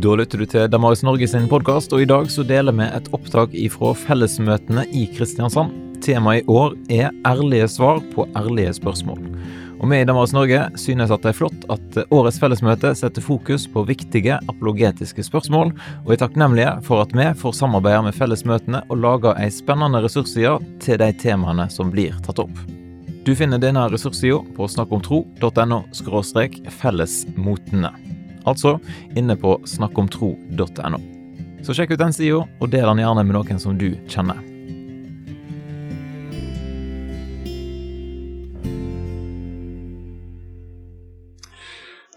Da lytter du til Damaris Norge sin podkast, og i dag så deler vi et opptak ifra fellesmøtene i Kristiansand. Temaet i år er ærlige svar på ærlige spørsmål. Og vi i Damaris Norge synes at det er flott at årets fellesmøte setter fokus på viktige apologetiske spørsmål, og er takknemlige for at vi får samarbeide med fellesmøtene og lage ei spennende ressursside til de temaene som blir tatt opp. Du finner denne ressurssida på snakkomtro.no fellesmotene. Altså inne på snakkomtro.no. Så sjekk ut den sida, og del den gjerne med noen som du kjenner.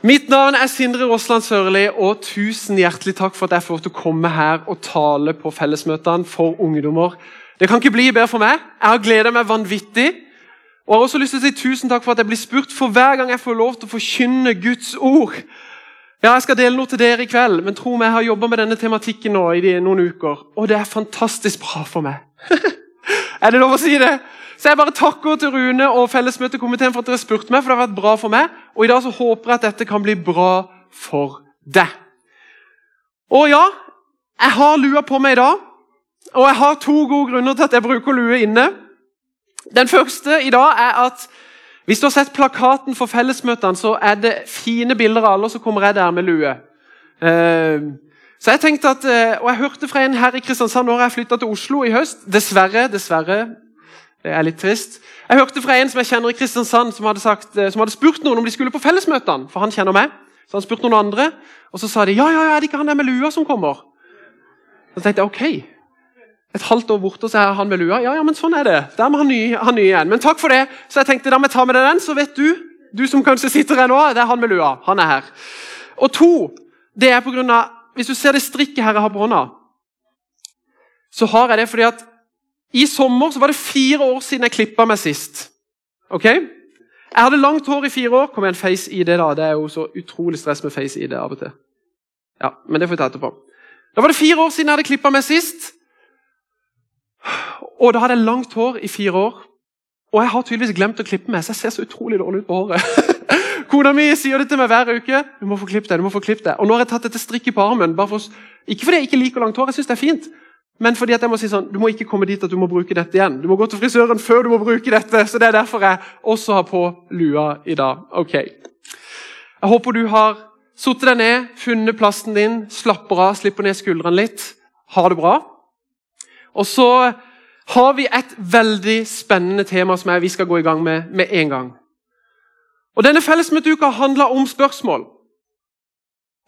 Mitt navn er Sindre Rosland Sørli, og tusen hjertelig takk for at jeg får til å komme her og tale på fellesmøtene for ungdommer. Det kan ikke bli bedre for meg. Jeg har gleda meg vanvittig. Og jeg har også lyst til å si tusen takk for at jeg blir spurt for hver gang jeg får lov til å forkynne Guds ord. Ja, Jeg skal dele noe til dere i kveld, men tro meg, jeg har jobba med denne tematikken nå i noen uker, og det er fantastisk bra for meg. er det lov å si det? Så jeg bare takker til Rune og fellesmøtekomiteen for at dere spurte meg, for det har vært bra for meg. Og i dag så håper jeg at dette kan bli bra for deg. Og ja, jeg har lua på meg i dag. Og jeg har to gode grunner til at jeg bruker lue inne. Den første i dag er at hvis du har sett plakaten for fellesmøtene, så er det fine bilder av alle, og så kommer jeg der med lue. Uh, så jeg tenkte at, uh, Og jeg hørte fra en her i Kristiansand når jeg flytta til Oslo i høst. Dessverre, dessverre, det er litt trist. Jeg hørte fra en som jeg kjenner i Kristiansand, som hadde, sagt, eh, som hadde spurt noen om de skulle på fellesmøtene. For han kjenner meg. Så han spurte noen andre, og så sa de ja, ja, ja, er det ikke han der med lua som kommer. Så tenkte jeg ok. Et halvt år borte, så er han med lua. Ja, ja, men sånn er det. Der må han ny, han ny igjen. Men takk for det. Så jeg tenkte da må jeg ta med deg den, så vet du, du som kanskje sitter her nå, det er han med lua. Han er her. Og to, det er på grunn av Hvis du ser det strikket her jeg har på hånda, så har jeg det fordi at i sommer så var det fire år siden jeg klippa meg sist. Ok? Jeg hadde langt hår i fire år. Kom igjen, Face ID, da. Det er jo så utrolig stress med Face ID av og til. Ja, Men det får vi ta etterpå. Da var det fire år siden jeg hadde klippa meg sist. Og da hadde jeg langt hår i fire år. Og jeg har tydeligvis glemt å klippe meg, så jeg ser så utrolig dårlig ut på håret. Kona mi sier det til meg hver uke. du må få klippet deg, du må få klippet deg. Og nå har jeg tatt dette strikket på armen. For, ikke fordi jeg ikke liker langt hår, jeg synes det er fint. Men fordi at jeg må si sånn, du må ikke komme dit at du må bruke dette igjen. Du må gå til frisøren før du må bruke dette. så Det er derfor jeg også har på lua i dag. Ok. Jeg håper du har satt deg ned, funnet plassen din, slapper av, slipper ned skuldrene litt. Ha det bra. Og så har vi et veldig spennende tema som vi skal gå i gang med med en gang. Og Denne fellesmøteuka handler om spørsmål.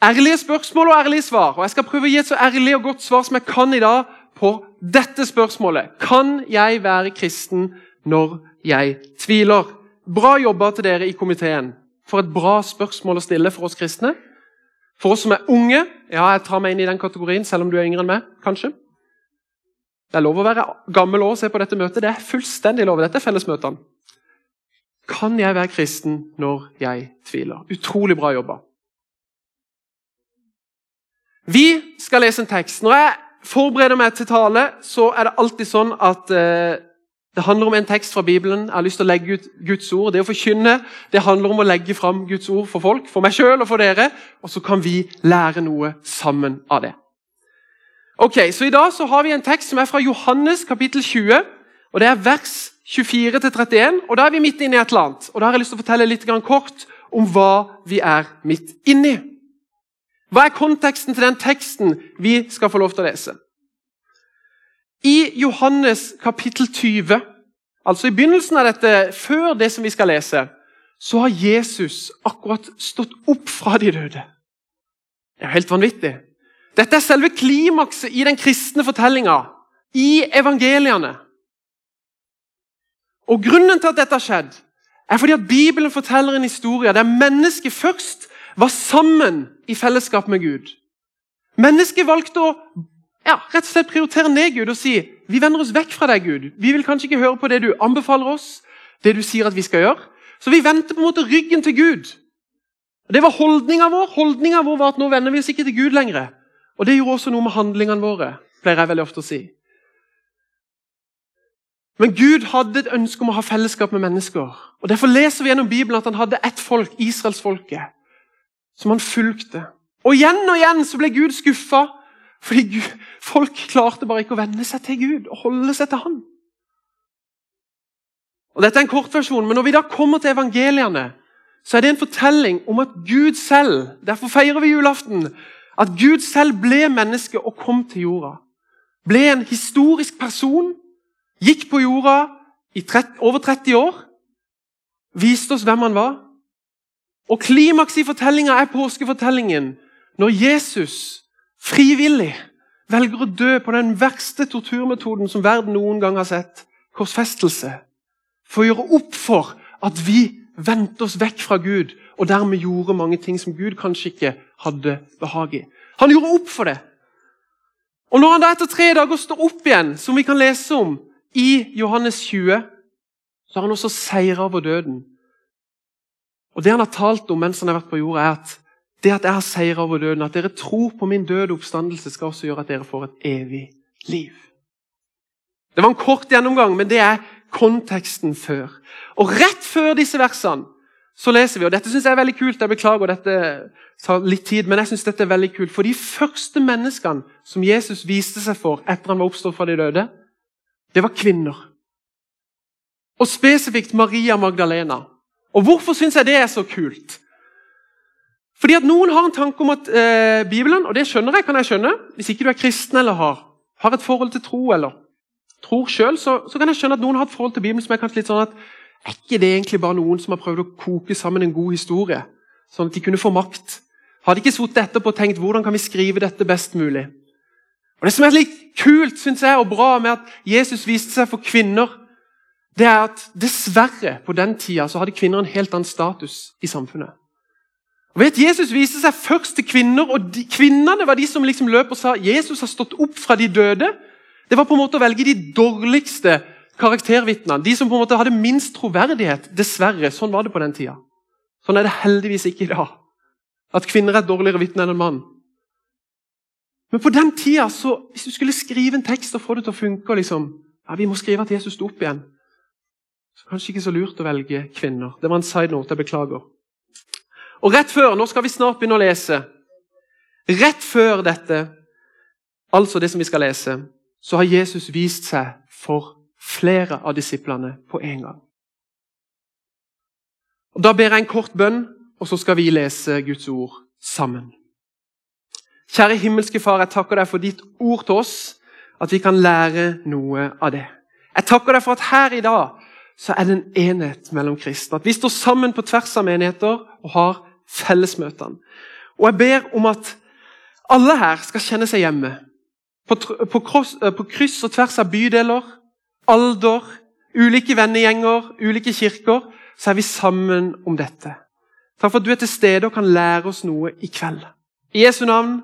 Ærlige spørsmål og ærlige svar. Og Jeg skal prøve å gi et så ærlig og godt svar som jeg kan i dag på dette spørsmålet. Kan jeg være kristen når jeg tviler? Bra jobba til dere i komiteen. For et bra spørsmål å stille for oss kristne. For oss som er unge Ja, jeg tar meg inn i den kategorien, selv om du er yngre enn meg. kanskje. Det er lov å være gammel og se på dette møtet. Det er fullstendig lov. Dette er fellesmøtene. Kan jeg være kristen når jeg tviler? Utrolig bra jobba. Vi skal lese en tekst. Når jeg forbereder meg til tale, så er det alltid sånn at eh, det handler om en tekst fra Bibelen. Jeg har lyst til å legge ut Guds ord. Det å forkynne det handler om å legge fram Guds ord for folk, for meg sjøl og for dere. Og så kan vi lære noe sammen av det. Ok, så I dag så har vi en tekst som er fra Johannes kapittel 20. og Det er vers 24-31. og Da er vi midt inne i et eller annet. Og Da har jeg lyst til å fortelle litt kort om hva vi er midt inni. Hva er konteksten til den teksten vi skal få lov til å lese? I Johannes kapittel 20, altså i begynnelsen av dette, før det som vi skal lese, så har Jesus akkurat stått opp fra de døde. Det er jo helt vanvittig. Dette er selve klimakset i den kristne fortellinga, i evangeliene. Og Grunnen til at dette har skjedd, er fordi at Bibelen forteller en historie der mennesket først var sammen i fellesskap med Gud. Mennesket valgte å ja, rett og slett prioritere ned Gud og si vi vender oss vekk fra deg, Gud. Vi vil kanskje ikke høre på det du anbefaler oss, det du sier at vi skal gjøre. Så vi vendte på en måte ryggen til Gud. Det var holdninga vår. Holdninga vår var at nå vender vi oss ikke til Gud lenger. Og det gjorde også noe med handlingene våre, pleier jeg veldig ofte å si. Men Gud hadde et ønske om å ha fellesskap med mennesker. Og Derfor leser vi gjennom Bibelen at han hadde ett folk, israelsfolket som han fulgte. Og igjen og igjen så ble Gud skuffa, fordi Gud, folk klarte bare ikke å venne seg til Gud og holde seg til Han. Og Dette er en kortversjon, men når vi da kommer til evangeliene, så er det en fortelling om at Gud selv Derfor feirer vi julaften. At Gud selv ble menneske og kom til jorda. Ble en historisk person, gikk på jorda i 30, over 30 år, viste oss hvem han var. Og Klimaks i fortellinga er påskefortellingen når Jesus frivillig velger å dø på den verste torturmetoden som verden noen gang har sett korsfestelse. For å gjøre opp for at vi vendte oss vekk fra Gud og dermed gjorde mange ting som Gud kanskje ikke hadde behag i. Han gjorde opp for det. Og Når han da etter tre dager står opp igjen, som vi kan lese om i Johannes 20, så har han også seira over døden. Og Det han har talt om mens han har vært på jorda, er at det at jeg har seira over døden, at dere tror på min døde oppstandelse, skal også gjøre at dere får et evig liv. Det var en kort gjennomgang, men det er konteksten før. Og rett før disse versene så leser vi, og dette synes jeg er veldig kult, jeg beklager dette tar litt tid, men jeg synes dette er veldig kult, for de første menneskene som Jesus viste seg for etter han var oppstått fra de døde, det var kvinner. Og spesifikt Maria Magdalena. Og hvorfor syns jeg det er så kult? Fordi at Noen har en tanke om at eh, Bibelen, og det skjønner jeg, kan jeg skjønne, hvis ikke du er kristen eller har, har et forhold til tro eller tror sjøl, så, så, kan jeg skjønne at noen har et forhold til Bibelen som er kanskje litt sånn at er ikke det egentlig bare noen som har prøvd å koke sammen en god historie, sånn at de kunne få makt? Har de ikke sittet etterpå og tenkt hvordan kan vi skrive dette best mulig? Og Det som er litt kult synes jeg, og bra med at Jesus viste seg for kvinner, det er at dessverre på den tida så hadde kvinner en helt annen status i samfunnet. Og vet, Jesus viste seg først til kvinner, og de, kvinnene var de som liksom løp og sa Jesus har stått opp fra de døde. Det var på en måte å velge de dårligste karaktervitnene. De som på en måte hadde minst troverdighet. Dessverre. Sånn var det på den tida. Sånn er det heldigvis ikke i dag. At kvinner er dårligere vitne enn en mann. Men på den tida, så, hvis du skulle skrive en tekst og få det til å funke liksom, ja, Vi må skrive at Jesus sto opp igjen. Så kanskje ikke så lurt å velge kvinner. Det var en side note. Jeg beklager. Og rett før, Nå skal vi snart begynne å lese. Rett før dette, altså det som vi skal lese, så har Jesus vist seg for flere av disiplene på en gang. Og Da ber jeg en kort bønn, og så skal vi lese Guds ord sammen. Kjære himmelske Far, jeg takker deg for ditt ord til oss, at vi kan lære noe av det. Jeg takker deg for at her i dag så er det en enhet mellom kristne. At vi står sammen på tvers av menigheter og har fellesmøtene. Og jeg ber om at alle her skal kjenne seg hjemme. På, på, kross, på kryss og tvers av bydeler, alder, ulike vennegjenger, ulike kirker, så er vi sammen om dette. Takk for at du er til stede og kan lære oss noe i kveld. I Jesu navn.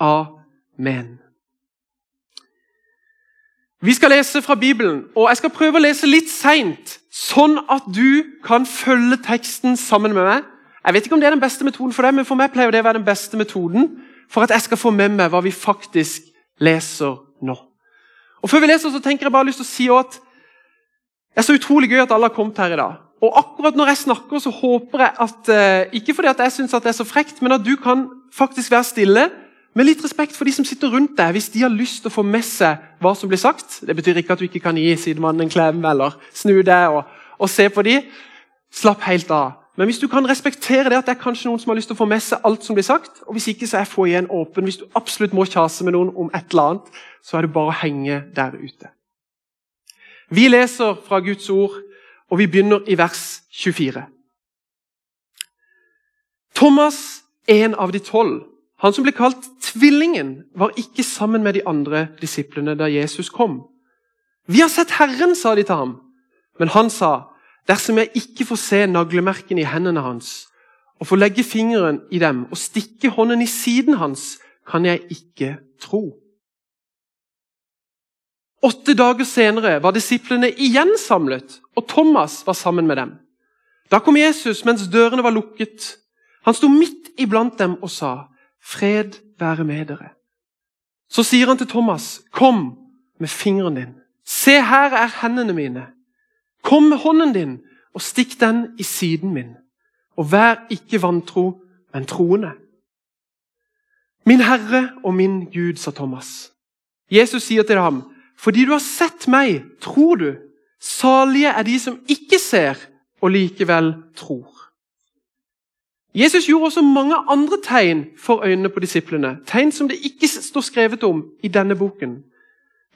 Amen. Vi skal lese fra Bibelen, og jeg skal prøve å lese litt seint, sånn at du kan følge teksten sammen med meg. Jeg vet ikke om det er den beste metoden for deg, men for meg pleier det å være den beste metoden for at jeg skal få med meg hva vi faktisk leser. Og Før vi leser, så tenker jeg bare lyst til å si at det er så utrolig gøy at alle har kommet her i dag. Og akkurat når jeg snakker, så håper jeg at eh, Ikke fordi at jeg syns det er så frekt, men at du kan faktisk være stille med litt respekt for de som sitter rundt deg, hvis de har lyst til å få med seg hva som blir sagt. Det betyr ikke at du ikke kan gi sidemannen en klem eller snu deg og, og se på de. Slapp helt av. Men hvis du kan respektere det at det er kanskje noen som har lyst til å få med seg alt som blir sagt, og hvis ikke så er få igjen åpen. Hvis du absolutt må kjase med noen om et eller annet, så er det bare å henge der ute. Vi leser fra Guds ord, og vi begynner i vers 24. Thomas, en av de tolv, han som ble kalt Tvillingen, var ikke sammen med de andre disiplene da Jesus kom. Vi har sett Herren, sa de til ham. Men han sa, dersom jeg ikke får se naglemerkene i hendene hans, og får legge fingeren i dem og stikke hånden i siden hans, kan jeg ikke tro. Åtte dager senere var disiplene igjen samlet, og Thomas var sammen med dem. Da kom Jesus mens dørene var lukket. Han sto midt iblant dem og sa, 'Fred være med dere'. Så sier han til Thomas, 'Kom med fingeren din. Se, her er hendene mine.' Kom med hånden din og stikk den i siden min. Og vær ikke vantro, men troende. Min Herre og min Gud, sa Thomas. Jesus sier til ham, fordi du har sett meg, tror du. Salige er de som ikke ser og likevel tror. Jesus gjorde også mange andre tegn for øynene på disiplene. Tegn som det ikke står skrevet om i denne boken.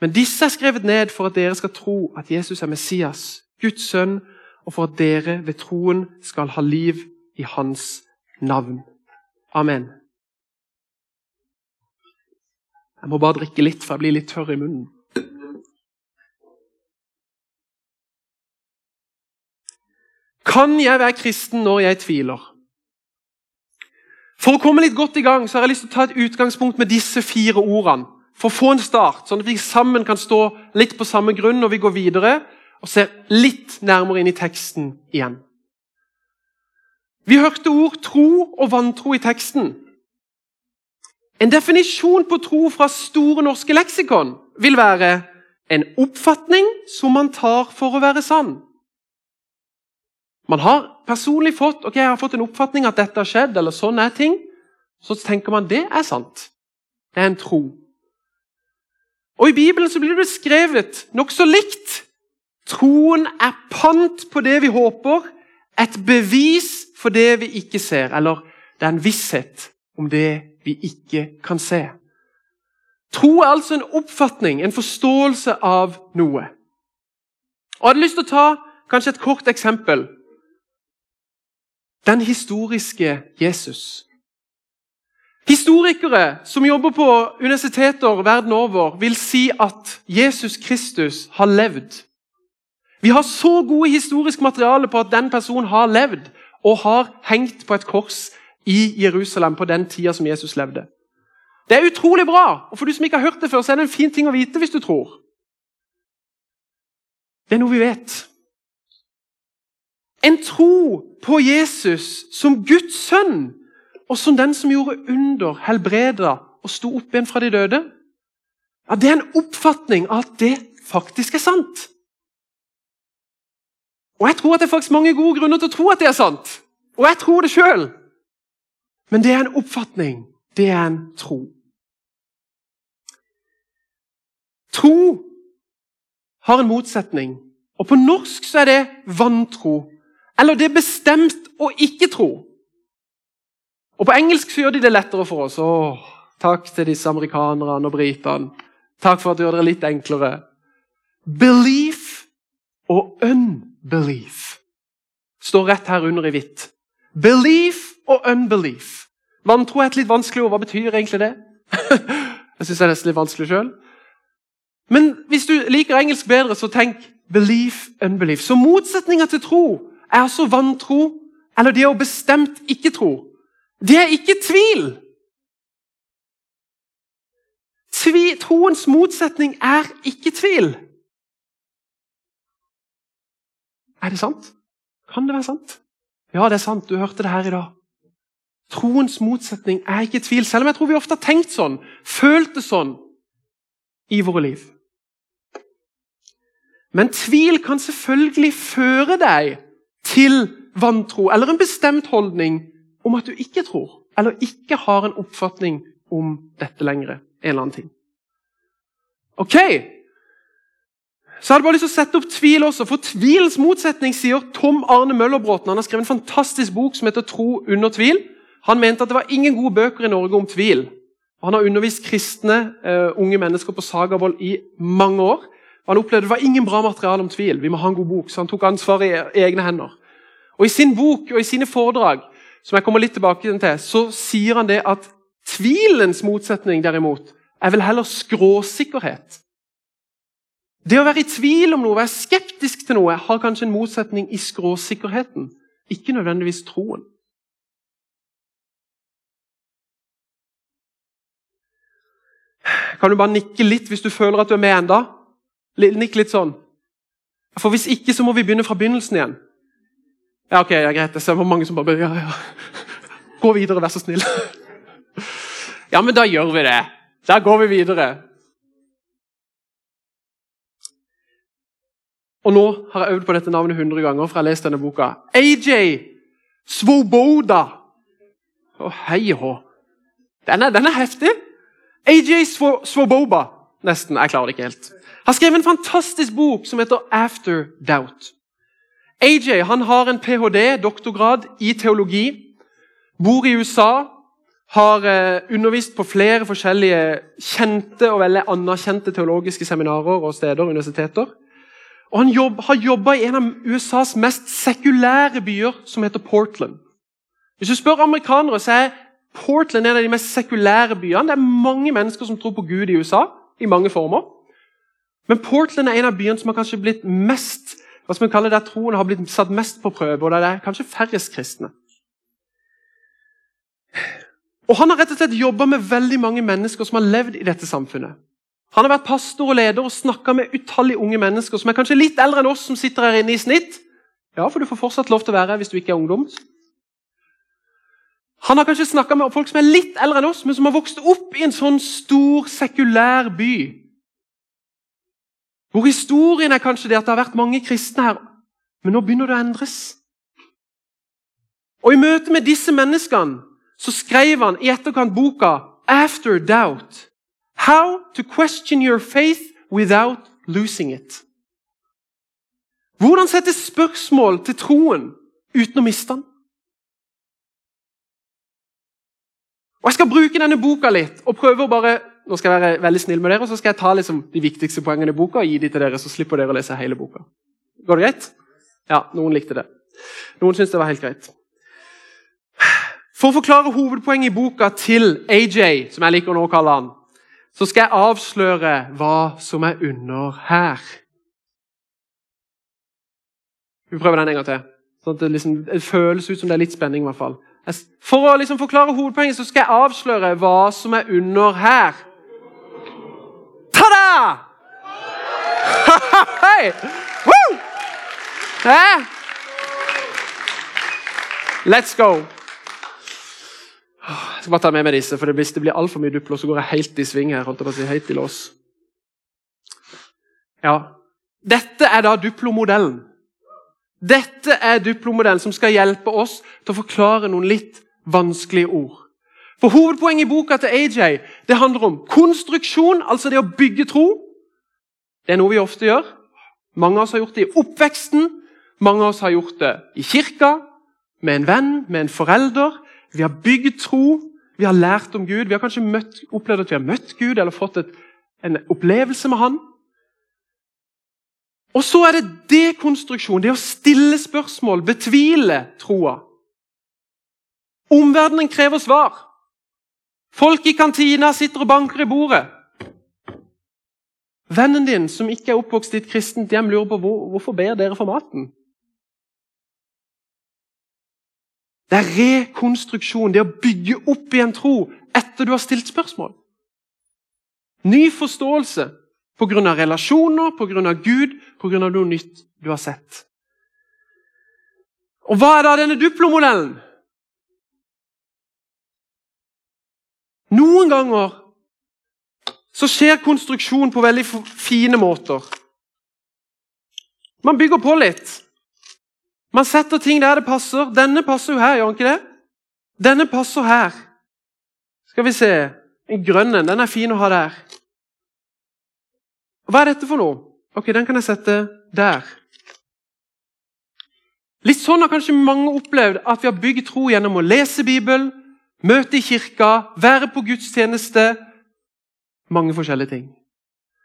Men disse er skrevet ned for at dere skal tro at Jesus er Messias, Guds sønn, og for at dere ved troen skal ha liv i hans navn. Amen. Jeg må bare drikke litt, for jeg blir litt tørr i munnen. Kan jeg være kristen når jeg tviler? For å komme litt godt i gang så har jeg lyst til å ta et utgangspunkt med disse fire ordene. For å få en start, sånn at vi sammen kan stå litt på samme grunn når vi går videre og ser litt nærmere inn i teksten igjen. Vi hørte ord tro og vantro i teksten. En definisjon på tro fra Store norske leksikon vil være en oppfatning som man tar for å være sann. Man har personlig fått ok, jeg har fått en oppfatning at dette har skjedd, eller sånn er ting. Så tenker man det er sant. Det er en tro. Og I Bibelen så blir det beskrevet nokså likt. Troen er pant på det vi håper, et bevis for det vi ikke ser. Eller det er en visshet om det vi ikke kan se. Tro er altså en oppfatning, en forståelse av noe. Og Jeg hadde lyst til å ta kanskje et kort eksempel den historiske Jesus. Historikere som jobber på universiteter verden over, vil si at Jesus Kristus har levd. Vi har så gode historisk materiale på at den personen har levd og har hengt på et kors i Jerusalem på den tida som Jesus levde. Det er utrolig bra, og for du som ikke har hørt det før, så er det en fin ting å vite hvis du tror. Det er noe vi vet. En tro på Jesus som Guds sønn, og som den som gjorde under, helbreda og sto opp igjen fra de døde. Ja, Det er en oppfatning av at det faktisk er sant. Og Jeg tror at det er faktisk mange gode grunner til å tro at det er sant. Og jeg tror det sjøl. Men det er en oppfatning. Det er en tro. Tro har en motsetning. Og På norsk så er det vantro. Eller det er bestemt å ikke tro. Og På engelsk så gjør de det lettere for oss. Åh, takk til disse amerikanerne og britene. Takk for at du gjør det litt enklere. Belief og unbelief står rett her under i hvitt. Belief og unbelief. Vantro er et litt vanskelig ord. Hva betyr egentlig det? jeg syns det er nesten litt vanskelig sjøl. Men hvis du liker engelsk bedre, så tenk belief, unbelief. Så motsetninga til tro er altså vantro, eller det å bestemt ikke tro. Det er ikke tvil. Tvi, troens motsetning er ikke tvil. Er det sant? Kan det være sant? Ja, det er sant. Du hørte det her i dag. Troens motsetning er ikke tvil, selv om jeg tror vi ofte har tenkt sånn, følt det sånn i våre liv. Men tvil kan selvfølgelig føre deg til vantro eller en bestemt holdning om at du ikke tror, eller ikke har en oppfatning om dette lenger. En eller annen ting. Ok, så jeg hadde bare lyst til å sette opp tvil også, for tvilens motsetning sier Tom Arne Møllerbråten. Han har skrevet en fantastisk bok som heter 'Tro under tvil'. Han mente at det var ingen gode bøker i Norge om tvil. Han har undervist kristne uh, unge mennesker på Sagavold i mange år. Han opplevde det var ingen bra materiale om tvil. Vi må ha en god bok, så han tok ansvaret i egne hender. Og I sin bok og i sine foredrag som jeg kommer litt tilbake til, så sier han det at tvilens motsetning derimot, er vel heller skråsikkerhet. Det å være i tvil om noe, være skeptisk til noe, har kanskje en motsetning i skråsikkerheten, ikke nødvendigvis troen. Kan du bare nikke litt hvis du føler at du er med enda? Nikk litt sånn. For Hvis ikke, så må vi begynne fra begynnelsen igjen. Ja, ok, ja, greit. Jeg ser hvor mange som bare ja, ja. Gå videre, vær så snill. Ja, men da gjør vi det. Da går vi videre. Og nå har jeg øvd på dette navnet 100 ganger, for jeg har lest denne boka. AJ Svoboda. Å, hei hå. Den den er heftig. AJ Svoboba, nesten. Jeg klarer det ikke helt. Har skrevet en fantastisk bok som heter After Doubt. AJ han har en ph.d., doktorgrad, i teologi. Bor i USA. Har eh, undervist på flere forskjellige kjente og veldig anerkjente teologiske seminarer og steder. universiteter. Og Han jobb, har jobba i en av USAs mest sekulære byer, som heter Portland. Hvis du spør amerikanere, så er Portland en av de mest sekulære byene. Det er mange mennesker som tror på Gud i USA, i mange former. Men Portland er en av byene som har kanskje blitt mest hva skal man kalle det, der troen har blitt satt mest på prøve, og der det er kanskje færrest kristne. Og Han har rett og slett jobba med veldig mange mennesker som har levd i dette samfunnet. Han har vært pastor og leder og snakka med utallige unge mennesker som er kanskje litt eldre enn oss som sitter her inne i snitt. Ja, for du får fortsatt lov til å være her hvis du ikke er ungdom. Han har kanskje snakka med folk som er litt eldre enn oss, men som har vokst opp i en sånn stor, sekulær by. Hvor historien er kanskje det at det har vært mange kristne her, men nå begynner det å endres. Og I møte med disse menneskene så skrev han i etterkant boka 'After Doubt'. How to question your faith without losing it. Hvordan sette spørsmål til troen uten å miste den? Og Jeg skal bruke denne boka litt og prøve å bare nå skal jeg være veldig snill med dere, og så skal jeg ta liksom, de viktigste poengene i boka og gi de til dere, så slipper dere å lese hele boka. Går det greit? Ja, noen likte det. Noen syntes det var helt greit. For å forklare hovedpoenget i boka til AJ, som jeg liker å nå kalle han, så skal jeg avsløre hva som er under her. Vi prøver den en gang til. Sånn at det, liksom, det føles ut som det er litt spenning. i hvert fall. For å liksom forklare hovedpoenget så skal jeg avsløre hva som er under her. Ta-da! Hei! Woo! Let's go. Jeg skal bare ta med meg disse, for Hvis det blir altfor mye duplo, så går jeg helt i sving her. holdt å si, helt i lås. Ja, Dette er da Duplo-modellen. Dette er Duplo-modellen som skal hjelpe oss til å forklare noen litt vanskelige ord. For Hovedpoenget i boka til AJ det handler om konstruksjon, altså det å bygge tro. Det er noe vi ofte gjør. Mange av oss har gjort det i oppveksten. Mange av oss har gjort det i kirka, med en venn, med en forelder. Vi har bygd tro, vi har lært om Gud. Vi har kanskje møtt, opplevd at vi har møtt Gud eller fått et, en opplevelse med Han. Og så er det dekonstruksjon, det å stille spørsmål, betvile troa. Omverdenen krever svar. Folk i kantina sitter og banker i bordet. Vennen din som ikke er oppvokst i et kristent hjem, lurer på hvor, hvorfor ber dere for maten. Det er rekonstruksjon, det å bygge opp i en tro etter du har stilt spørsmål. Ny forståelse pga. relasjoner, pga. Gud, pga. noe nytt du har sett. Og Hva er da denne Duplo-modellen? Noen ganger så skjer konstruksjon på veldig fine måter. Man bygger på litt. Man setter ting der det passer. Denne passer jo her, gjør den ikke det? Denne passer her. Skal vi se En grønn en. Den er fin å ha der. Hva er dette for noe? Ok, Den kan jeg sette der. Litt sånn har kanskje mange opplevd at vi har bygd tro gjennom å lese Bibelen, møte i kirka, være på gudstjeneste Mange forskjellige ting.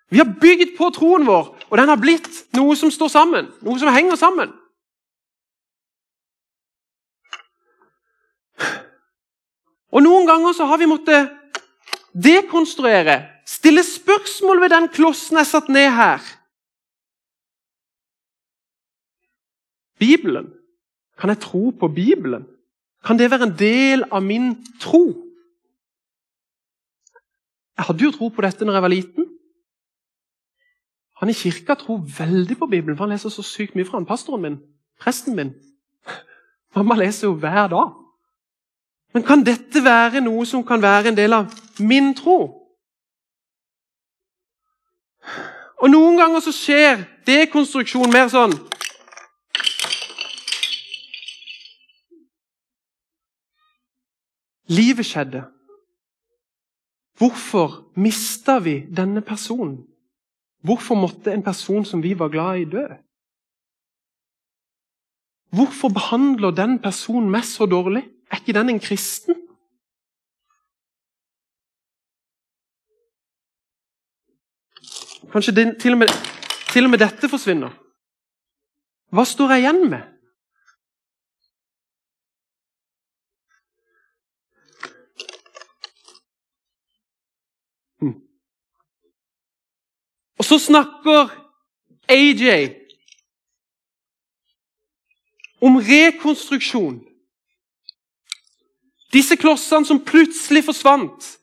Vi har bygd på troen vår, og den har blitt noe som står sammen. Noe som henger sammen. Og Noen ganger så har vi måttet dekonstruere, stille spørsmål ved den klossen jeg satt ned her. Bibelen. Kan jeg tro på Bibelen? Kan det være en del av min tro? Jeg hadde jo tro på dette når jeg var liten. Han i kirka tror veldig på Bibelen, for han leser så sykt mye fra han. Pastoren min, presten min. Mamma leser jo hver dag. Men kan dette være noe som kan være en del av min tro? Og Noen ganger så skjer dekonstruksjon mer sånn Livet skjedde. Hvorfor mista vi denne personen? Hvorfor måtte en person som vi var glad i, dø? Hvorfor behandler den personen meg så dårlig? Er ikke den en kristen? Kanskje det, til, og med, til og med dette forsvinner. Hva står jeg igjen med? Hm. Og så snakker AJ om rekonstruksjon. Disse klossene som plutselig forsvant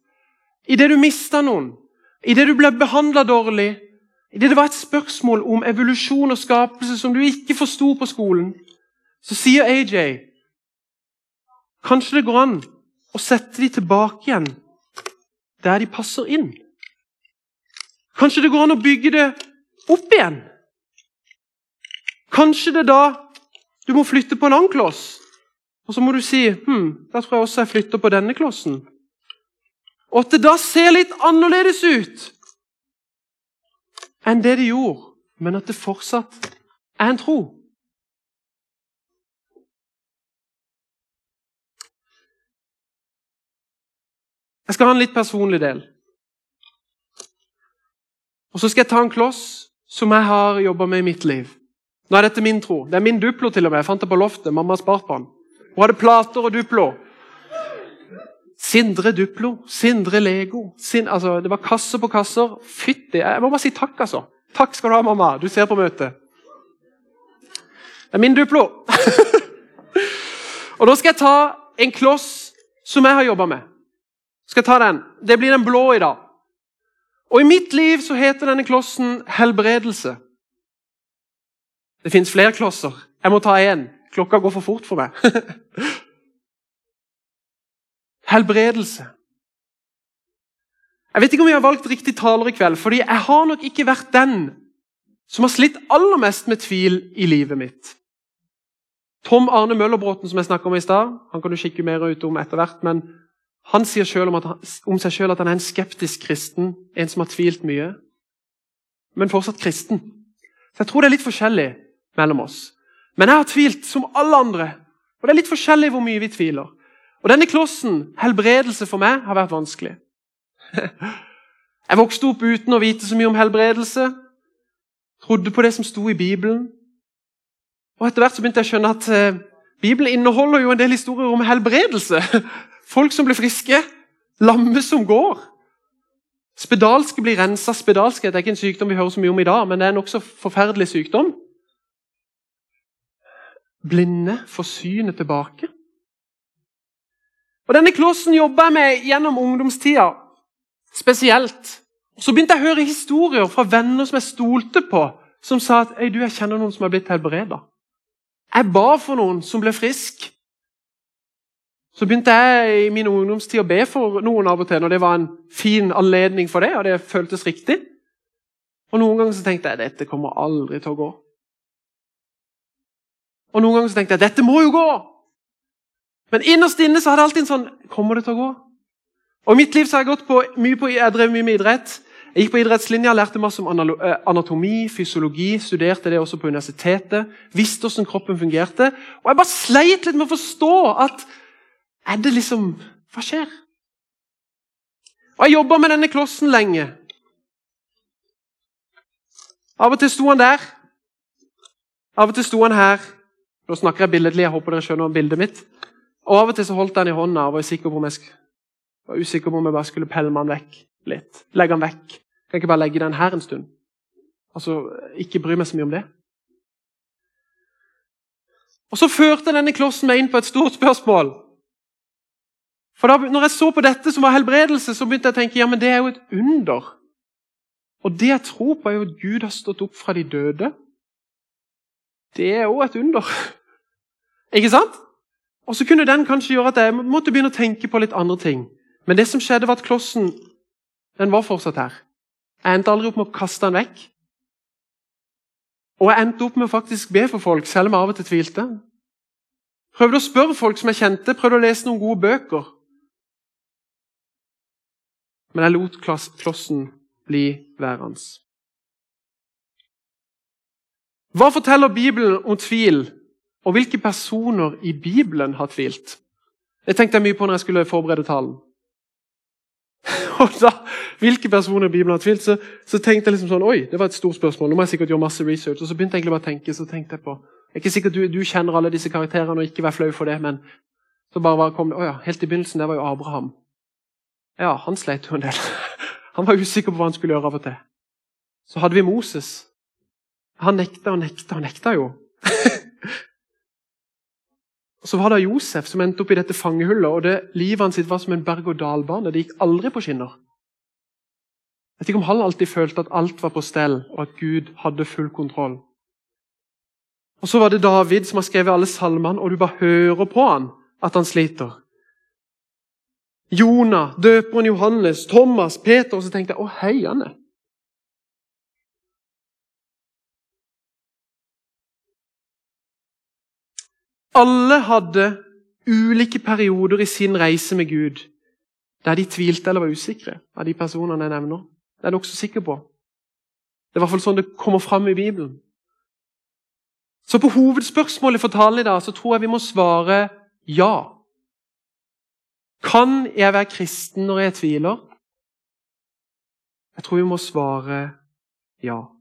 idet du mista noen, idet du ble behandla dårlig, idet det var et spørsmål om evolusjon og skapelse som du ikke forsto på skolen, så sier AJ kanskje det går an å sette de tilbake igjen der de passer inn. Kanskje det går an å bygge det opp igjen. Kanskje det er da du må flytte på en annen kloss. Og så må du si hm, da tror jeg også jeg flytter på denne klossen. Og at det da ser litt annerledes ut enn det det gjorde, men at det fortsatt er en tro. Jeg skal ha en litt personlig del. Og så skal jeg ta en kloss som jeg har jobba med i mitt liv. Nå er dette min tro. Det er min Duplo til og med. Jeg fant det på loftet. Mamma har spart på den. Hun hadde plater og Duplo. Sindre Duplo, Sindre Lego. Sin, altså, det var kasser på kasser. Fytti Jeg må bare si takk, altså. Takk skal du ha, mamma. Du ser på møtet. Det er min Duplo. og Da skal jeg ta en kloss som jeg har jobba med. Skal jeg ta den. Det blir den blå i dag. Og I mitt liv så heter denne klossen helbredelse. Det fins flere klosser. Jeg må ta én. Klokka går for fort for meg. Helbredelse. Jeg vet ikke om jeg har valgt riktig taler i kveld, fordi jeg har nok ikke vært den som har slitt aller mest med tvil i livet mitt. Tom Arne Møllerbråten, som jeg snakka om i stad, han kan du kikke mer ut om etter hvert, men han sier selv om, han, om seg sjøl at han er en skeptisk kristen, en som har tvilt mye, men fortsatt kristen. Så jeg tror det er litt forskjellig mellom oss. Men jeg har tvilt som alle andre. Og det er litt forskjellig hvor mye vi tviler. Og denne klossen, helbredelse for meg, har vært vanskelig. Jeg vokste opp uten å vite så mye om helbredelse. Trodde på det som sto i Bibelen. Og Etter hvert så begynte jeg å skjønne at eh, Bibelen inneholder jo en del historier om helbredelse. Folk som blir friske. Lamme som går. Spedalske blir rensa. Spedalskhet er ikke en sykdom vi hører så mye om i dag, men det er en nokså forferdelig sykdom blinde får synet tilbake. Og Denne klossen jobba jeg med gjennom ungdomstida, spesielt. Så begynte jeg å høre historier fra venner som jeg stolte på, som sa at du, jeg kjenner noen som er blitt helbreda. Jeg ba for noen som ble frisk. Så begynte jeg i min ungdomstid å be for noen av og til, når det var en fin anledning for det, og det føltes riktig. Og Noen ganger så tenkte jeg dette kommer aldri til å gå. Og Noen ganger så tenkte jeg dette må jo gå! Men innerst inne så hadde jeg alltid en sånn Kommer det til å gå? Og I mitt liv så har jeg gått på, mye på, jeg drev mye med idrett. Jeg gikk på idrettslinja, lærte masse om eh, anatomi, fysiologi, studerte det også på universitetet. Visste hvordan kroppen fungerte. Og jeg bare sleit litt med å forstå at Er det liksom Hva skjer? Og Jeg jobba med denne klossen lenge. Av og til sto han der. Av og til sto han her. Nå snakker jeg billedlig, jeg håper dere skjønner bildet mitt. Og Av og til så holdt jeg den i hånda og var, usikker på om jeg var usikker på om jeg bare skulle pelle den vekk litt. Legge den vekk. Kan jeg ikke bare legge den her en stund? Altså, Ikke bry meg så mye om det. Og Så førte denne klossen meg inn på et stort spørsmål. For da når jeg så på dette som var helbredelse, så begynte jeg å tenke ja, men det er jo et under. Og det jeg tror på, er jo at Gud har stått opp fra de døde. Det er òg et under. Ikke sant? Og så kunne den kanskje gjøre at jeg måtte begynne å tenke på litt andre ting. Men det som skjedde, var at klossen den var fortsatt her. Jeg endte aldri opp med å kaste den vekk. Og jeg endte opp med å faktisk be for folk, selv om jeg av og til tvilte. Prøvde å spørre folk som jeg kjente, prøvde å lese noen gode bøker. men jeg lot klossen bli værende. Hva forteller Bibelen om tvil, og hvilke personer i Bibelen har tvilt? Det tenkte jeg mye på når jeg skulle forberede talen. Og da, Hvilke personer i Bibelen har tvilt? Så, så, tenkte jeg liksom sånn, oi, det var et stort spørsmål. Nå må jeg sikkert gjøre masse research. Og så begynte jeg egentlig bare å tenke, så tenkte jeg på jeg er ikke sikkert du, du kjenner alle disse karakterene og ikke vær flau for det, men så bare var, kom det, å ja, helt i begynnelsen det var jo Abraham. Ja, han sleit jo en del. Han var usikker på hva han skulle gjøre av og til. Så hadde vi Moses. Han nekta og nekta og nekta jo. Så var det Josef som endte opp i dette fangehullet. og det, Livet hans var som en berg-og-dal-bane. Det gikk aldri på skinner. Jeg vet ikke om han alltid følte at alt var på stell, og at Gud hadde full kontroll. Og Så var det David som har skrevet alle salmene, og du bare hører på han at han sliter. Jonah, døperen Johannes, Thomas, Peter. Og så tenkte jeg å, hei, heiane. Alle hadde ulike perioder i sin reise med Gud der de tvilte eller var usikre. av de personene jeg nevner. Det er jeg nokså sikker på. Det er i hvert fall sånn det kommer fram i Bibelen. Så på hovedspørsmålet for talen i dag så tror jeg vi må svare ja. Kan jeg være kristen når jeg tviler? Jeg tror vi må svare ja.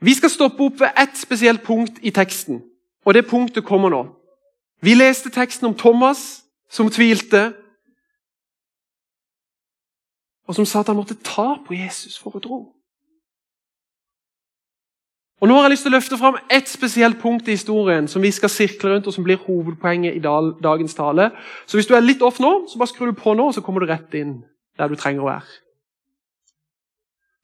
Vi skal stoppe opp ved ett spesielt punkt i teksten, og det punktet kommer nå. Vi leste teksten om Thomas som tvilte, og som sa at han måtte ta på Jesus for å tro. Og Nå har jeg lyst til å løfte fram ett spesielt punkt i historien som vi skal sirkle rundt, og som blir hovedpoenget i dagens tale. Så hvis du er litt off nå, så bare skrur du på nå, og så kommer du rett inn der du trenger å være.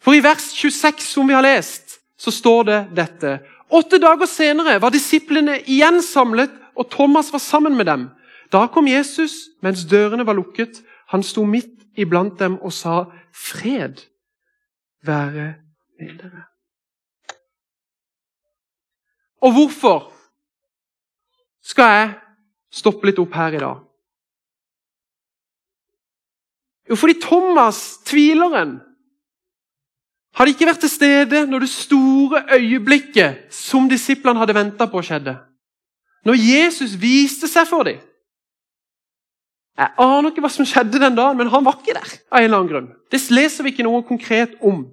For i vers 26, som vi har lest, så står det dette. Åtte dager senere var disiplene igjen samlet, og Thomas var sammen med dem. Da kom Jesus mens dørene var lukket. Han sto midt iblant dem og sa, 'Fred være med dere'. Og hvorfor skal jeg stoppe litt opp her i dag? Jo, fordi Thomas, tvileren, hadde ikke vært til stede når det store øyeblikket som disiplene hadde venta på, skjedde. Når Jesus viste seg for dem. Jeg aner ikke hva som skjedde den dagen, men han var ikke der. av en eller annen grunn. Det leser vi ikke noe konkret om.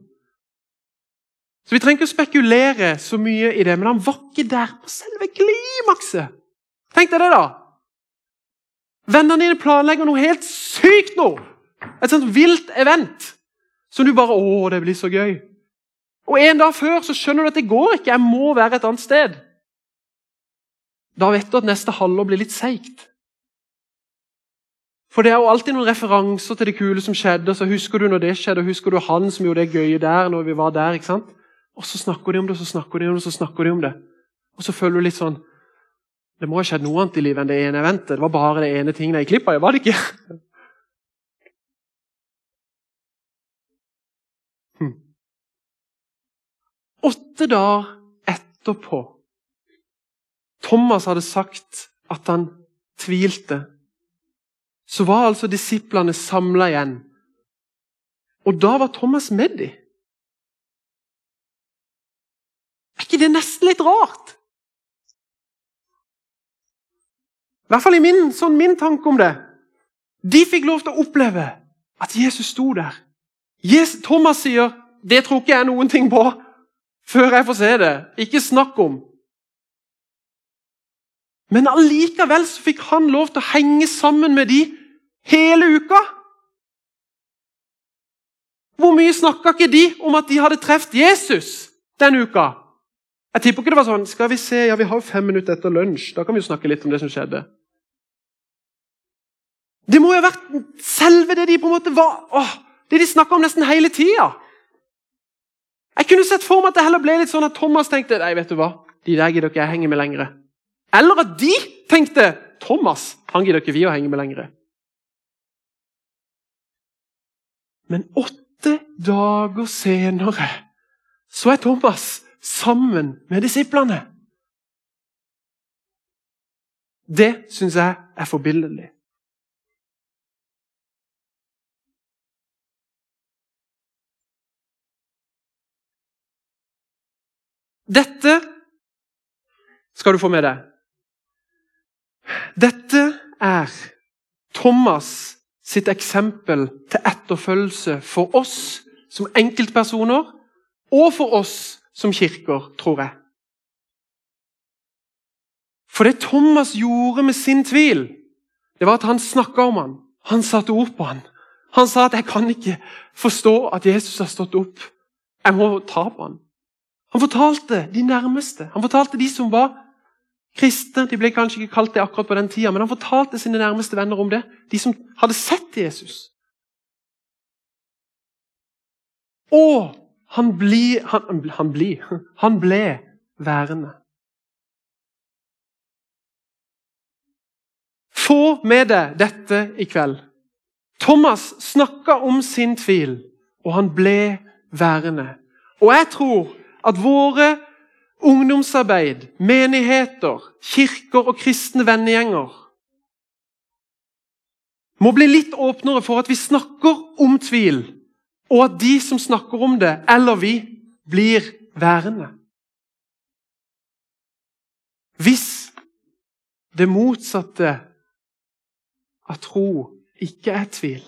Så Vi trenger ikke å spekulere så mye i det, men han var ikke der på selve klimakset. Tenk deg det, da! Vennene dine planlegger noe helt sykt nå! Et sånt vilt event som du bare Å, det blir så gøy! Og En dag før så skjønner du at det går ikke, jeg må være et annet sted. Da vet du at neste halvår blir litt seigt. For det er jo alltid noen referanser til det kule som skjedde. så Husker du når det skjedde, og husker du han som gjorde det gøye der? når vi var der, ikke sant? Og så snakker de om det, og så snakker de om det, og så snakker de om det. Og så føler du litt sånn Det må ha skjedd noe annet i livet enn det ene eventet. Det var bare det ene tingen jeg klippa i, var det ikke? Åtte dager etterpå Thomas hadde sagt at han tvilte. Så var altså disiplene samla igjen. Og da var Thomas med dem. Er ikke det nesten litt rart? I hvert fall i min, sånn min tanke om det. De fikk lov til å oppleve at Jesus sto der. Jesus, Thomas sier 'Det tror ikke jeg noen ting på før jeg får se det'. Ikke snakk om. Men allikevel så fikk han lov til å henge sammen med de hele uka. Hvor mye snakka ikke de om at de hadde truffet Jesus den uka? Jeg tipper ikke det var sånn Skal vi se, ja, vi har fem minutter etter lunsj. Da kan vi jo snakke litt om det som skjedde. Det må jo ha vært selve det de på en måte var åh, Det de snakka om nesten hele tida. Jeg kunne sett for meg at det heller ble litt sånn at Thomas tenkte nei, vet du hva, de der gidder ikke jeg henge med lenger. Eller at de tenkte Thomas han gidder ikke vi å henge med lenger. Men åtte dager senere så er Thomas sammen med disiplene. Det syns jeg er forbilledlig. Dette skal du få med deg. Dette er Thomas sitt eksempel til etterfølgelse for oss som enkeltpersoner og for oss som kirker, tror jeg. For det Thomas gjorde med sin tvil, det var at han snakka om han. Han satte ord på han. Han sa at 'jeg kan ikke forstå at Jesus har stått opp'. Jeg må ta på han. Han fortalte de nærmeste. Han fortalte de som var kristne. De ble kanskje ikke kalt det akkurat på den tida, men han fortalte sine nærmeste venner om det. De som hadde sett Jesus. Og han, bli, han, han, bli, han ble værende. Få med deg dette i kveld. Thomas snakka om sin tvil, og han ble værende. Og jeg tror at våre ungdomsarbeid, menigheter, kirker og kristne vennegjenger må bli litt åpnere for at vi snakker om tvil, og at de som snakker om det, eller vi, blir værende. Hvis det motsatte av tro ikke er tvil,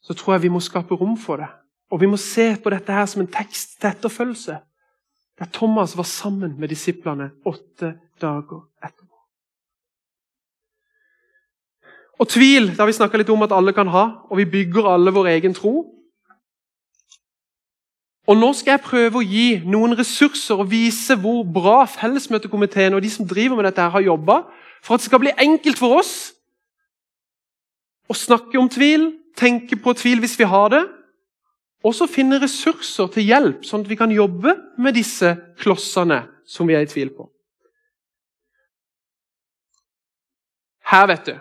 så tror jeg vi må skape rom for det. Og vi må se på dette her som en tekst til etterfølgelse. Der Thomas var sammen med disiplene åtte dager etterpå. Og tvil det har vi snakka litt om at alle kan ha, og vi bygger alle vår egen tro. Og Nå skal jeg prøve å gi noen ressurser og vise hvor bra fellesmøtekomiteen og de som driver med dette her har jobba, for at det skal bli enkelt for oss å snakke om tvil, tenke på tvil hvis vi har det, og så finne ressurser til hjelp, sånn at vi kan jobbe med disse klossene som vi er i tvil på. Her, vet du.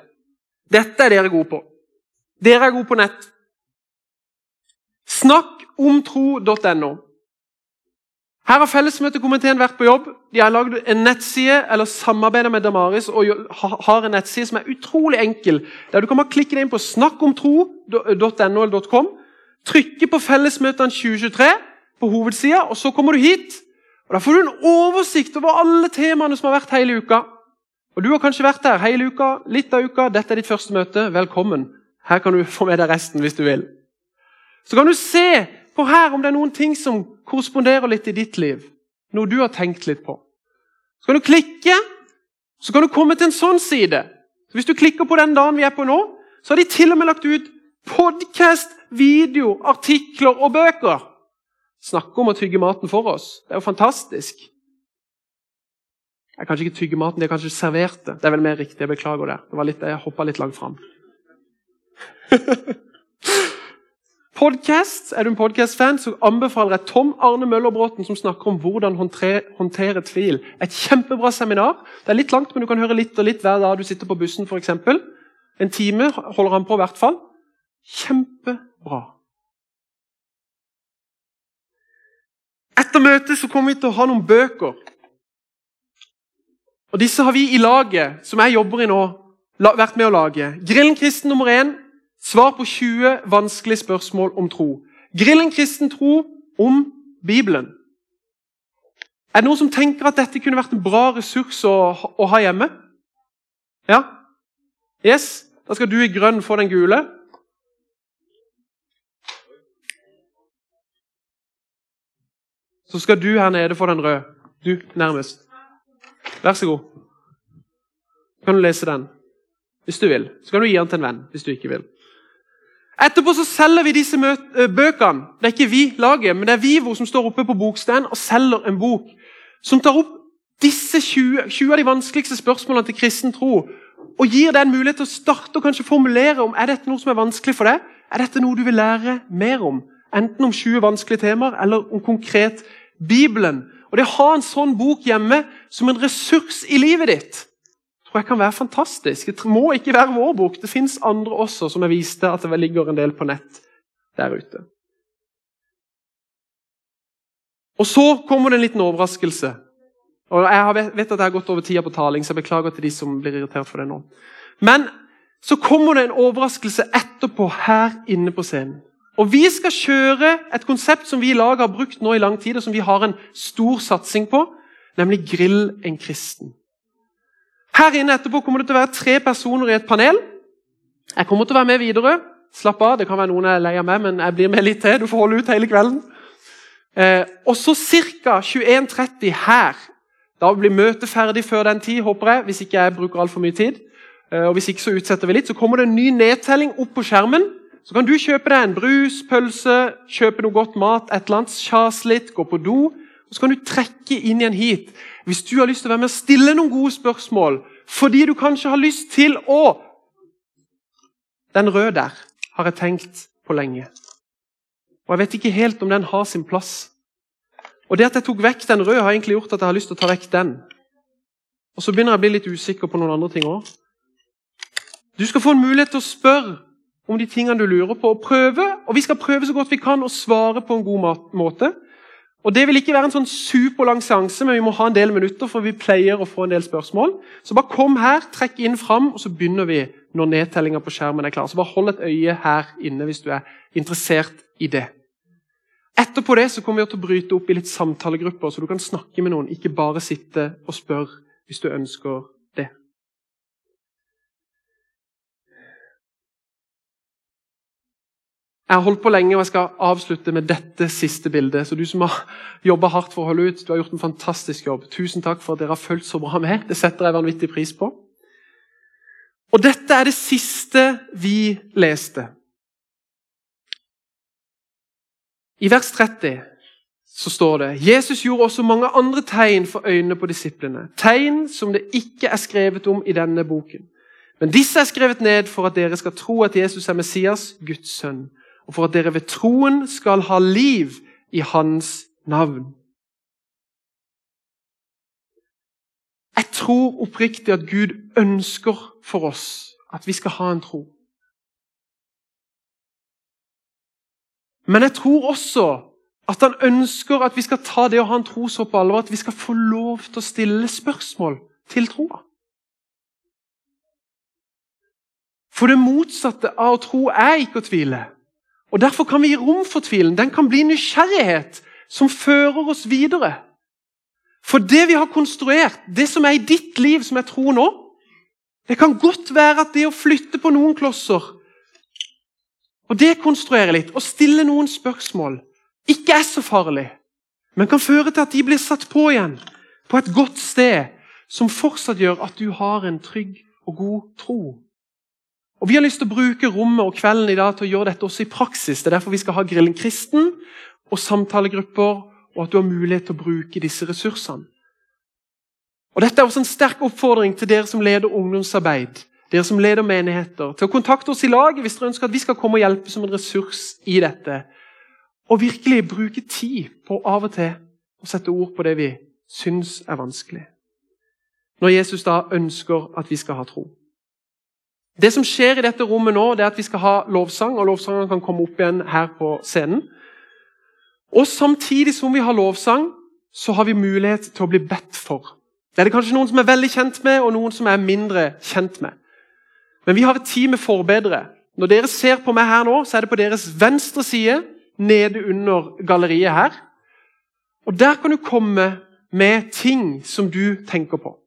Dette er dere gode på. Dere er gode på nett. Snakkomtro.no. Her har fellesmøtekomiteen vært på jobb. De har lagd en nettside eller samarbeider med Damaris og har en nettside som er utrolig enkel. Der Du kan bare klikke deg inn på snakkomtro.no eller .com trykker på Fellesmøtene 2023 på hovedsida, og så kommer du hit. og Da får du en oversikt over alle temaene som har vært hele uka. Og Du har kanskje vært her hele uka, litt av uka. Dette er ditt første møte. Velkommen. Her kan du få med deg resten hvis du vil. Så kan du se på her om det er noen ting som korresponderer litt i ditt liv. Noe du har tenkt litt på. Så kan du klikke, så kan du komme til en sånn side. Hvis du klikker på den dagen vi er på nå, så har de til og med lagt ut podkast video, artikler og bøker. Snakke om å tygge maten for oss. Det er jo fantastisk. Jeg kan ikke tygge maten, de har kanskje servert det. Det er vel mer riktig. Jeg beklager det. det var litt, jeg hoppa litt langt fram. Podcast, Er du en podkast-fan, så anbefaler jeg Tom Arne Møllerbråten, som snakker om hvordan håndtere tvil. Et kjempebra seminar. Det er litt langt, men du kan høre litt og litt hver dag du sitter på bussen. Eksempel. en time holder han på, i hvert fall. Kjempebra. Etter møtet så kommer vi til å ha noen bøker. Og Disse har vi i laget, som jeg jobber i nå, vært med å lage. Grillen kristen nummer én svar på 20 vanskelige spørsmål om tro. Grillen kristen tro om Bibelen. Er det noen som tenker at dette kunne vært en bra ressurs å, å ha hjemme? Ja? Yes? Da skal du i grønn få den gule. Så skal du her nede få den røde. Du nærmest. Vær så god. Kan du lese den hvis du vil. Så kan du gi den til en venn hvis du ikke vil. Etterpå så selger vi disse bøkene. Det er ikke vi laget, men det er Vivo som står oppe på bokstein og selger en bok som tar opp disse 20, 20 av de vanskeligste spørsmålene til kristen tro. Og gir deg en mulighet til å starte og kanskje formulere om er dette noe som er vanskelig for deg. Er dette noe du vil lære mer om? Enten om 20 vanskelige temaer eller om konkret Bibelen. Og Det å ha en sånn bok hjemme som en ressurs i livet ditt tror jeg kan være fantastisk. Det må ikke være vår bok. Det fins andre også som jeg viste at det ligger en del på nett der ute. Og så kommer det en liten overraskelse. Og Jeg vet at jeg har gått over tida på taling, så jeg beklager til de som blir irritert for det nå. Men så kommer det en overraskelse etterpå her inne på scenen. Og Vi skal kjøre et konsept som vi i lag har brukt nå i lang tid, og som vi har en stor satsing på, nemlig Grill en kristen. Her inne etterpå kommer det til å være tre personer i et panel. Jeg kommer til å være med videre. Slapp av, det kan være noen jeg er lei av meg, men jeg blir med litt til. Du får holde ut hele kvelden. Eh, og så ca. 21.30 her. Da blir møtet ferdig før den tid, håper jeg, hvis ikke jeg bruker altfor mye tid. Eh, og hvis ikke så utsetter vi litt. Så kommer det en ny nedtelling opp på skjermen. Så kan du kjøpe deg en brus, pølse, kjøpe noe godt mat, et eller annet, kjase litt, gå på do. Og så kan du trekke inn igjen hit hvis du har lyst til å være med og stille noen gode spørsmål. Fordi du kanskje har lyst til å Den røde der har jeg tenkt på lenge. Og jeg vet ikke helt om den har sin plass. Og det at jeg tok vekk den røde, har egentlig gjort at jeg har lyst til å ta vekk den. Og så begynner jeg å bli litt usikker på noen andre ting òg. Du skal få en mulighet til å spørre om de tingene du lurer på, og prøve. Og vi skal prøve så godt vi kan å svare på en god måte. Og Det vil ikke være en sånn superlang seanse, men vi må ha en del minutter, for vi pleier å få en del spørsmål. Så bare kom her, trekk inn fram, og så begynner vi når nedtellinga på skjermen er klar. Så bare hold et øye her inne hvis du er interessert i det. Etterpå det så kommer vi til å bryte opp i litt samtalegrupper, så du kan snakke med noen, ikke bare sitte og spørre hvis du ønsker Jeg har holdt på lenge, og jeg skal avslutte med dette siste bildet. Så du som har jobba hardt for å holde ut, du har gjort en fantastisk jobb. Tusen takk for at dere har fulgt så bra med. Det setter jeg vanvittig pris på. Og dette er det siste vi leste. I vers 30 så står det Jesus gjorde også mange andre tegn for øynene på disiplene. Tegn som det ikke er skrevet om i denne boken. Men disse er skrevet ned for at dere skal tro at Jesus er Messias, Guds sønn, og for at dere ved troen skal ha liv i hans navn. Jeg tror oppriktig at Gud ønsker for oss at vi skal ha en tro. Men jeg tror også at han ønsker at vi skal ta det å ha en tro så på alvor at vi skal få lov til å stille spørsmål til troa. For det motsatte av å tro er ikke å tvile. Og Derfor kan vi gi rom for tvilen. Den kan bli nysgjerrighet som fører oss videre. For det vi har konstruert, det som er i ditt liv, som jeg tror nå Det kan godt være at det å flytte på noen klosser og dekonstruere litt og stille noen spørsmål ikke er så farlig, men kan føre til at de blir satt på igjen på et godt sted, som fortsatt gjør at du har en trygg og god tro. Og Vi har lyst til å bruke rommet og kvelden i dag til å gjøre dette også i praksis. Det er derfor vi skal ha Grillen kristen og samtalegrupper, og at du har mulighet til å bruke disse ressursene. Og Dette er også en sterk oppfordring til dere som leder ungdomsarbeid, dere som leder menigheter, til å kontakte oss i laget hvis dere ønsker at vi skal komme og hjelpe som en ressurs i dette. Og virkelig bruke tid på av og til å sette ord på det vi syns er vanskelig. Når Jesus da ønsker at vi skal ha tro. Det som skjer i dette rommet nå, det er at vi skal ha lovsang, og lovsangene kan komme opp igjen her på scenen. Og samtidig som vi har lovsang, så har vi mulighet til å bli bedt for. Det er det kanskje noen som er veldig kjent med, og noen som er mindre kjent med. Men vi har et team med forbedere. Når dere ser på meg her nå, så er det på deres venstre side, nede under galleriet her. Og der kan du komme med ting som du tenker på.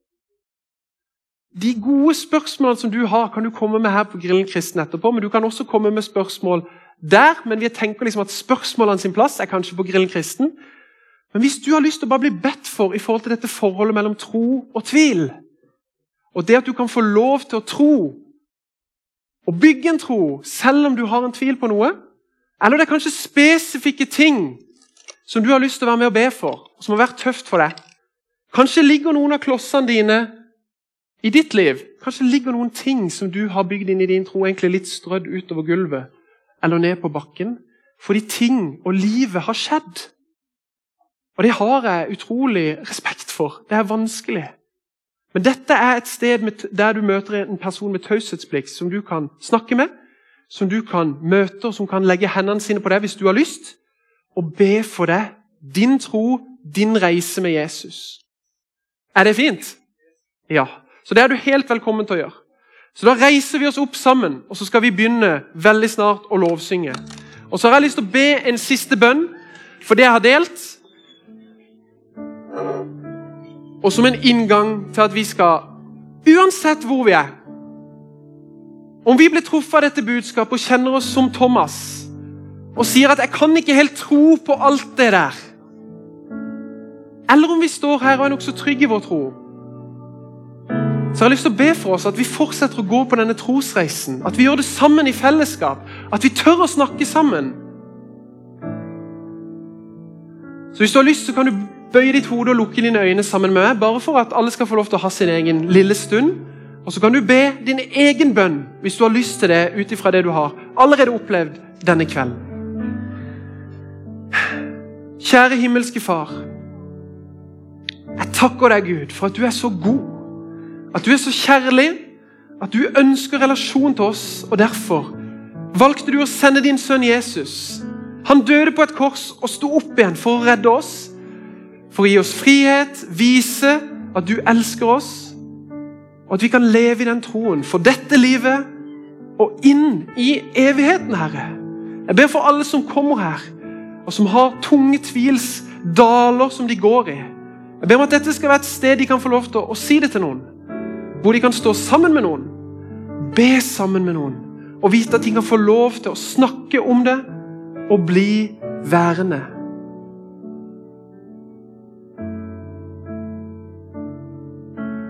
De gode spørsmålene som du har, kan du komme med her på Grillen kristen etterpå. Men du kan også komme med spørsmål der. Men vi tenker liksom at spørsmålene sin plass er kanskje på Grillen kristen. Men hvis du har lyst til å bare bli bedt for i forhold til dette forholdet mellom tro og tvil, og det at du kan få lov til å tro og bygge en tro selv om du har en tvil på noe, eller det er kanskje spesifikke ting som du har lyst til å være med og be for, og som har vært tøft for deg Kanskje ligger noen av klossene dine i ditt liv. Kanskje ligger noen ting som du har bygd inn i din tro, egentlig litt strødd utover gulvet eller ned på bakken. Fordi ting og livet har skjedd. Og det har jeg utrolig respekt for. Det er vanskelig. Men dette er et sted der du møter en person med taushetsplikt som du kan snakke med, som du kan møte, og som kan legge hendene sine på deg hvis du har lyst, og be for deg din tro, din reise med Jesus. Er det fint? Ja. Så det er du helt velkommen til å gjøre. Så Da reiser vi oss opp sammen, og så skal vi begynne veldig snart å lovsynge. Og Så har jeg lyst til å be en siste bønn for det jeg har delt. Og som en inngang til at vi skal, uansett hvor vi er Om vi blir truffet av dette budskapet og kjenner oss som Thomas og sier at 'jeg kan ikke helt tro på alt det der', eller om vi står her og er nokså trygge i vår tro, så jeg har lyst til å be for oss at vi fortsetter å gå på denne trosreisen. At vi gjør det sammen i fellesskap. At vi tør å snakke sammen. Så Hvis du har lyst, så kan du bøye ditt hode og lukke dine øyne sammen med meg, bare for at alle skal få lov til å ha sin egen lille stund. Og så kan du be din egen bønn hvis du har lyst til det, ut ifra det du har allerede opplevd denne kvelden. Kjære himmelske Far. Jeg takker deg, Gud, for at du er så god. At du er så kjærlig. At du ønsker relasjon til oss, og derfor valgte du å sende din sønn Jesus. Han døde på et kors og sto opp igjen for å redde oss. For å gi oss frihet, vise at du elsker oss, og at vi kan leve i den troen for dette livet og inn i evigheten, Herre. Jeg ber for alle som kommer her, og som har tunge tvilsdaler som de går i. Jeg ber om at dette skal være et sted de kan få lov til å si det til noen. Hvor de kan stå sammen med noen, be sammen med noen og vite at de kan få lov til å snakke om det og bli værende.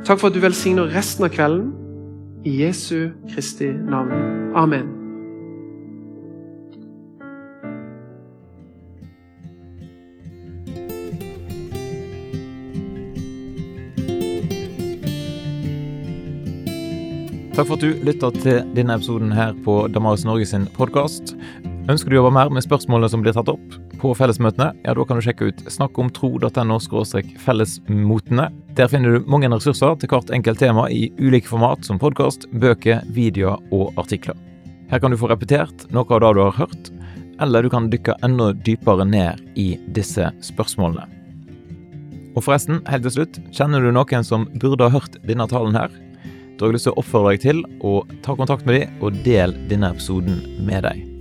Takk for at du velsigner resten av kvelden. I Jesu Kristi navn. Amen. Takk for at du lytta til denne episoden her på Damaris Norge sin podkast. Ønsker du å jobbe mer med spørsmålene som blir tatt opp på fellesmøtene, ja, da kan du sjekke ut snakkomtro.no fellesmotene. Der finner du mange ressurser til hvert enkelt tema i ulike format, som podkast, bøker, videoer og artikler. Her kan du få repetert noe av det du har hørt, eller du kan dykke enda dypere ned i disse spørsmålene. Og forresten, helt til slutt, kjenner du noen som burde ha hørt denne talen her? Da har jeg lyst til å oppfordre deg til å ta kontakt med dem og del denne episoden med deg.